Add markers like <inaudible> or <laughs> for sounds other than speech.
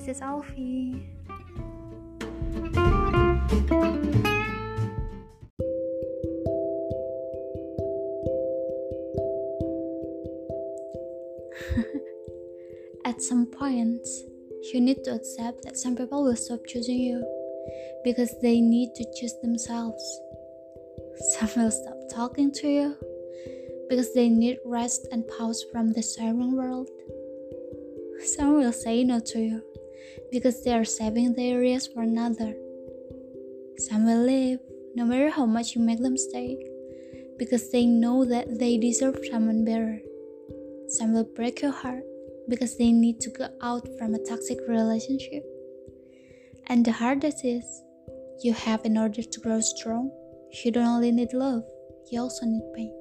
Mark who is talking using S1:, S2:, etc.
S1: this is Alfie. <laughs> At some point, you need to accept that some people will stop choosing you because they need to choose themselves. Some will stop talking to you because they need rest and pause from the siren world. Some will say no to you because they are saving their ears for another. Some will leave no matter how much you make them stay because they know that they deserve someone better. Some will break your heart because they need to get out from a toxic relationship. And the hardest is, you have in order to grow strong, you don't only need love, you also need pain.